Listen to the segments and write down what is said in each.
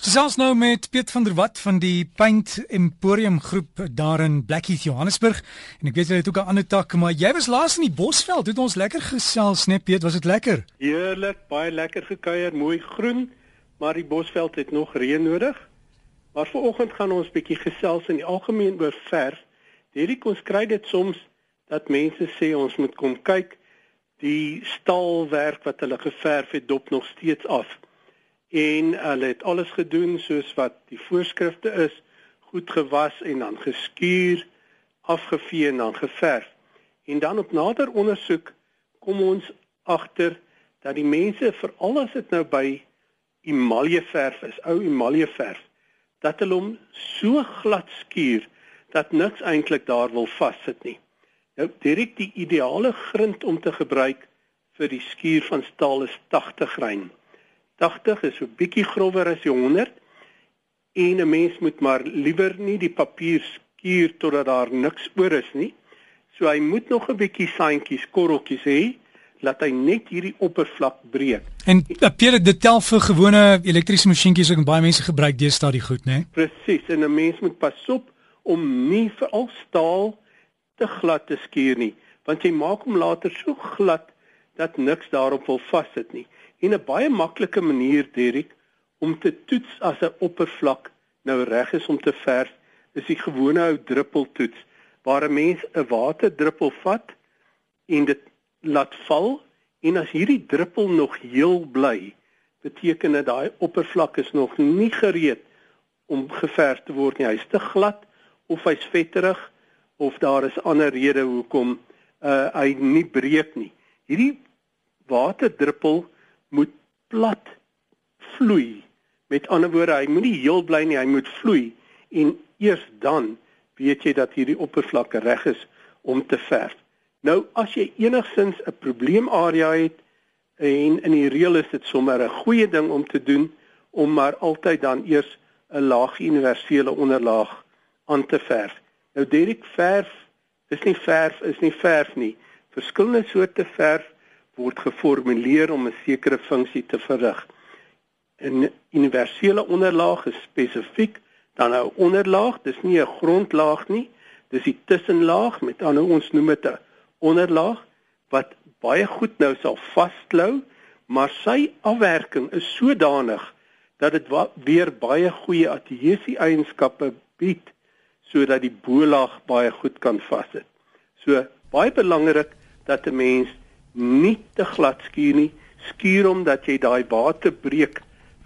Gesels nou met Piet van der Walt van die Paint Emporium groep daar in Blackheath Johannesburg. En ek weet jy het ook 'n ander tak maar jy was laas in die Bosveld. Het ons lekker gesels net Piet? Was dit lekker? Heerlik baie lekker gekuier mooi groen maar die Bosveld het nog reën nodig. Maar vanoggend gaan ons bietjie gesels in die algemeen oor verf. Hierdie kon skry dit soms dat mense sê ons moet kom kyk die staalwerk wat hulle geverf het dop nog steeds af en hulle het alles gedoen soos wat die voorskrifte is, goed gewas en dan geskuur, afgevee en dan geverf. En dan op nader ondersoek kom ons agter dat die mense veral as dit nou by emaljeverf is, ou emaljeverf, dat hulle hom so glad skuur dat niks eintlik daar wil vassit nie. Nou direk die ideale grind om te gebruik vir die skuur van staal is 80 grain. 80 is so bietjie grower as die 100 en 'n mens moet maar liewer nie die papier skuur totdat daar niks oor is nie. So hy moet nog 'n bietjie saantjies, korreltjies hê laat hy net hierdie oppervlak breek. En eh, Pierre dit tel vir gewone elektriese masjienkies ook baie mense gebruik deesdae die goed, né? Nee? Presies, en 'n mens moet pas op om nie veral staal te glad te skuur nie, want jy maak hom later so glad dat niks daarop wil vassit nie. En 'n baie maklike manier, Derek, om te toets as 'n oppervlak nou reg is om te verf, is die gewone ou druppeltoets waar 'n mens 'n waterdruppel vat en dit laat val en as hierdie druppel nog heel bly, beteken dit daai oppervlak is nog nie gereed om geverf te word nie. Hy's te glad of hy's vetterig of daar is ander redes hoekom uh, hy nie breek nie. Hierdie waterdruppel moet plat vloei. Met ander woorde, hy moenie heel bly nie, hy moet vloei en eers dan weet jy dat hierdie oppervlak reg is om te verf. Nou as jy enigsins 'n probleemarea het en in die reël is dit sommer 'n goeie ding om te doen om maar altyd dan eers 'n laag universele onderlaag aan te verf. Nou Derek verf is nie verf is nie verf nie. Verskillende soorte verf word geformuleer om 'n sekere funksie te verrig. 'n Universele onderlaag is spesifiek dan 'n onderlaag, dis nie 'n grondlaag nie, dis die tussenlaag, met ander ons noem dit 'n onderlaag wat baie goed nou sal vasklou, maar sy afwerking is sodanig dat dit weer baie goeie adhesie eienskappe bied sodat die bolaag baie goed kan vassit. So baie belangrik dat 'n mens nie te glad skuur nie. Skuur hom dat jy daai waterbreek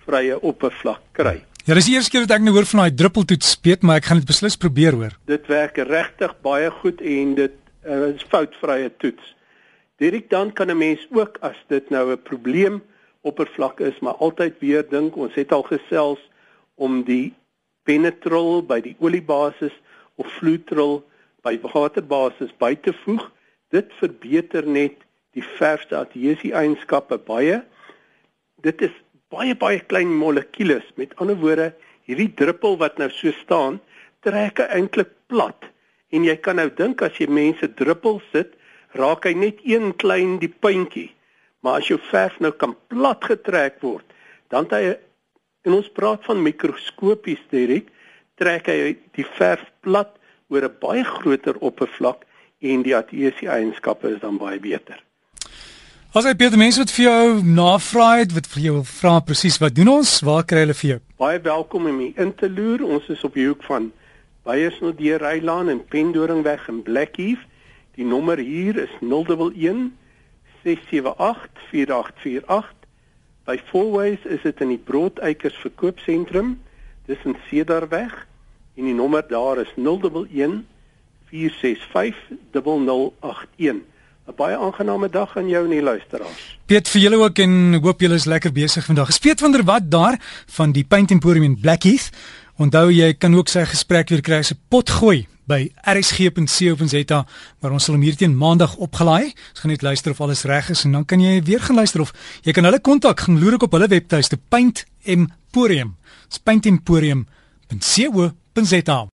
vrye oppervlak kry. Ja, dis die eerste keer wat ek nou hoor van daai druppeltoets speet, maar ek gaan dit beslis probeer hoor. Dit werk regtig baie goed en dit uh, is foutvrye toets. Direk dan kan 'n mens ook as dit nou 'n probleem oppervlak is, maar altyd weer dink ons het al gesels om die penetrol by die oliebasis of flutrol by waterbasis by te voeg. Dit verbeter net die verfste adhesie eienskappe baie. Dit is baie baie klein molekules. Met ander woorde, hierdie druppel wat nou so staan, trek eintlik plat. En jy kan nou dink as jy mense druppel sit, raak hy net een klein die puntjie. Maar as jou verf nou kan plat getrek word, dan hy en ons praat van mikroskopies direk, trek hy die verf plat oor 'n baie groter oppervlak en die adhesie eienskappe is dan baie beter. As jy Pieter mense wat vir jou navra het, wat vir jou vra presies wat doen ons? Waar kry hulle vir jou? Baie welkom om in te loer. Ons is op die hoek van Beyersnodder Rylaan en Pendoringweg in Blackheath. Die nommer hier is 011 678 4848. By Fourways is dit in die Broodeikers verkoopsentrum. Dis in Cedarweg en die nommer daar is 011 465 0081. 'n baie aangename dag aan jou en die luisteraars. Piet vir julle ook en hoop julle is lekker besig vandag. Speet van der Walt daar van die Paint Emporium in Blackheath. Onthou jy kan ook sy gesprek weer kry 'n pot gooi by rsg.co.za waar ons sal hom hier teen maandag opgelaai. Ons gaan net luister of alles reg is en dan kan jy weer gaan luister of jy kan hulle kontak gaan loer op hulle webtuiste Paint Emporium. Paint Emporium.co.za